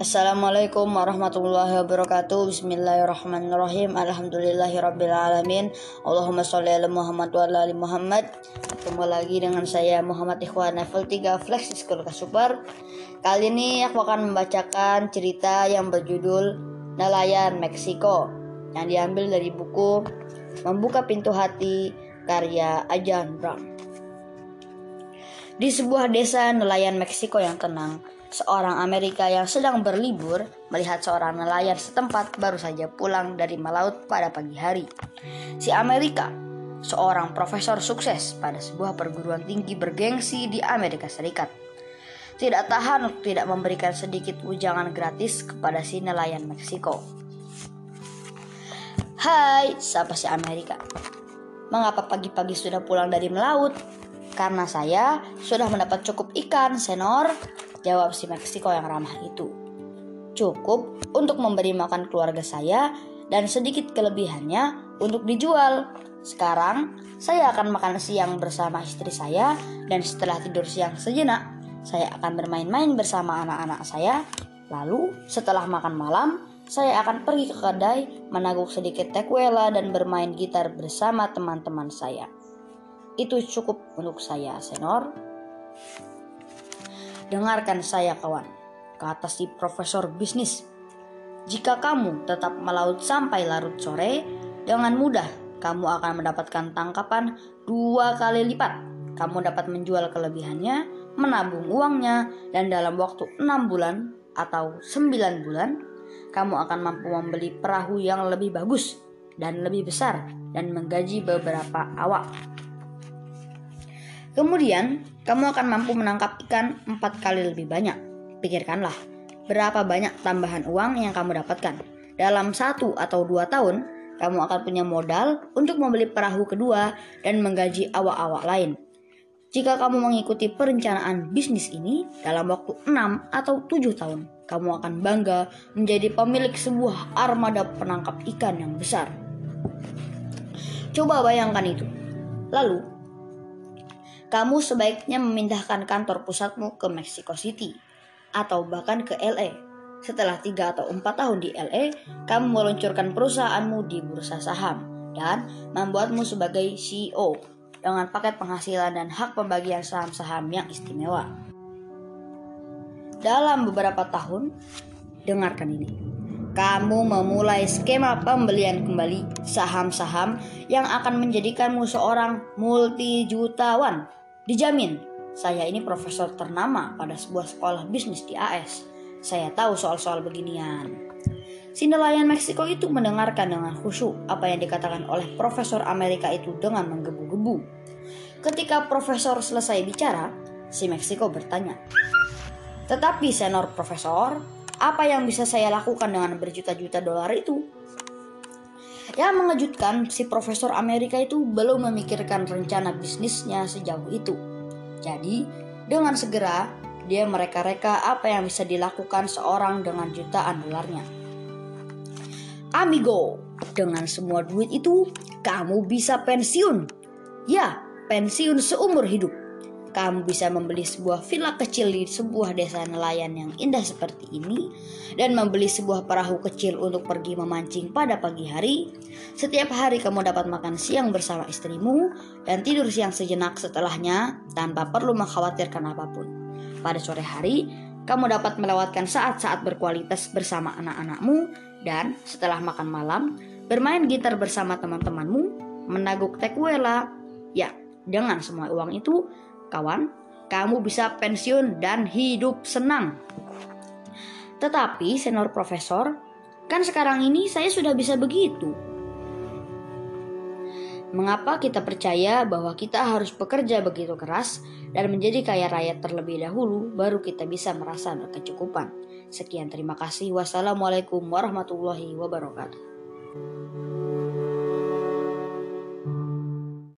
Assalamualaikum warahmatullahi wabarakatuh. Bismillahirrahmanirrahim. Alhamdulillahirrabbilalamin Allahumma sholli ala Muhammad wa ala Muhammad. Ketemu lagi dengan saya Muhammad Ikhwan level 3 Flexi School Kasuper Kali ini aku akan membacakan cerita yang berjudul Nelayan Meksiko Yang diambil dari buku Membuka Pintu Hati karya Ajan Brown Di sebuah desa nelayan Meksiko yang tenang Seorang Amerika yang sedang berlibur melihat seorang nelayan setempat baru saja pulang dari melaut pada pagi hari. Si Amerika, seorang profesor sukses pada sebuah perguruan tinggi bergengsi di Amerika Serikat, tidak tahan untuk tidak memberikan sedikit ujangan gratis kepada si nelayan Meksiko. Hai, siapa si Amerika? Mengapa pagi-pagi sudah pulang dari melaut? Karena saya sudah mendapat cukup ikan, senor, Jawab si Meksiko yang ramah itu. Cukup untuk memberi makan keluarga saya dan sedikit kelebihannya untuk dijual. Sekarang saya akan makan siang bersama istri saya dan setelah tidur siang sejenak, saya akan bermain-main bersama anak-anak saya. Lalu setelah makan malam, saya akan pergi ke kedai, menaguk sedikit tequila dan bermain gitar bersama teman-teman saya. Itu cukup untuk saya, Senor. Dengarkan saya kawan, kata si profesor bisnis. Jika kamu tetap melaut sampai larut sore, dengan mudah kamu akan mendapatkan tangkapan dua kali lipat. Kamu dapat menjual kelebihannya, menabung uangnya, dan dalam waktu enam bulan atau sembilan bulan, kamu akan mampu membeli perahu yang lebih bagus dan lebih besar dan menggaji beberapa awak. Kemudian, kamu akan mampu menangkap ikan empat kali lebih banyak. Pikirkanlah, berapa banyak tambahan uang yang kamu dapatkan. Dalam satu atau dua tahun, kamu akan punya modal untuk membeli perahu kedua dan menggaji awak-awak lain. Jika kamu mengikuti perencanaan bisnis ini dalam waktu 6 atau 7 tahun, kamu akan bangga menjadi pemilik sebuah armada penangkap ikan yang besar. Coba bayangkan itu. Lalu, kamu sebaiknya memindahkan kantor pusatmu ke Mexico City atau bahkan ke LA. Setelah 3 atau 4 tahun di LA, kamu meluncurkan perusahaanmu di bursa saham dan membuatmu sebagai CEO dengan paket penghasilan dan hak pembagian saham-saham yang istimewa. Dalam beberapa tahun, dengarkan ini. Kamu memulai skema pembelian kembali saham-saham yang akan menjadikanmu seorang multi jutawan Dijamin, saya ini profesor ternama pada sebuah sekolah bisnis di AS. Saya tahu soal-soal beginian. Si nelayan Meksiko itu mendengarkan dengan khusyuk apa yang dikatakan oleh profesor Amerika itu dengan menggebu-gebu. Ketika profesor selesai bicara, si Meksiko bertanya, "Tetapi senor profesor, apa yang bisa saya lakukan dengan berjuta-juta dolar itu?" Yang mengejutkan, si profesor Amerika itu belum memikirkan rencana bisnisnya sejauh itu. Jadi, dengan segera dia mereka-reka apa yang bisa dilakukan seorang dengan jutaan dolarnya. Amigo, dengan semua duit itu, kamu bisa pensiun. Ya, pensiun seumur hidup kamu bisa membeli sebuah villa kecil di sebuah desa nelayan yang indah seperti ini dan membeli sebuah perahu kecil untuk pergi memancing pada pagi hari. Setiap hari kamu dapat makan siang bersama istrimu dan tidur siang sejenak setelahnya tanpa perlu mengkhawatirkan apa pun. Pada sore hari, kamu dapat melewatkan saat-saat berkualitas bersama anak-anakmu dan setelah makan malam, bermain gitar bersama teman-temanmu, menaguk tequila. Ya, dengan semua uang itu, kawan, kamu bisa pensiun dan hidup senang. Tetapi, senior profesor, kan sekarang ini saya sudah bisa begitu. Mengapa kita percaya bahwa kita harus bekerja begitu keras dan menjadi kaya raya terlebih dahulu, baru kita bisa merasa berkecukupan? Sekian, terima kasih. Wassalamualaikum warahmatullahi wabarakatuh.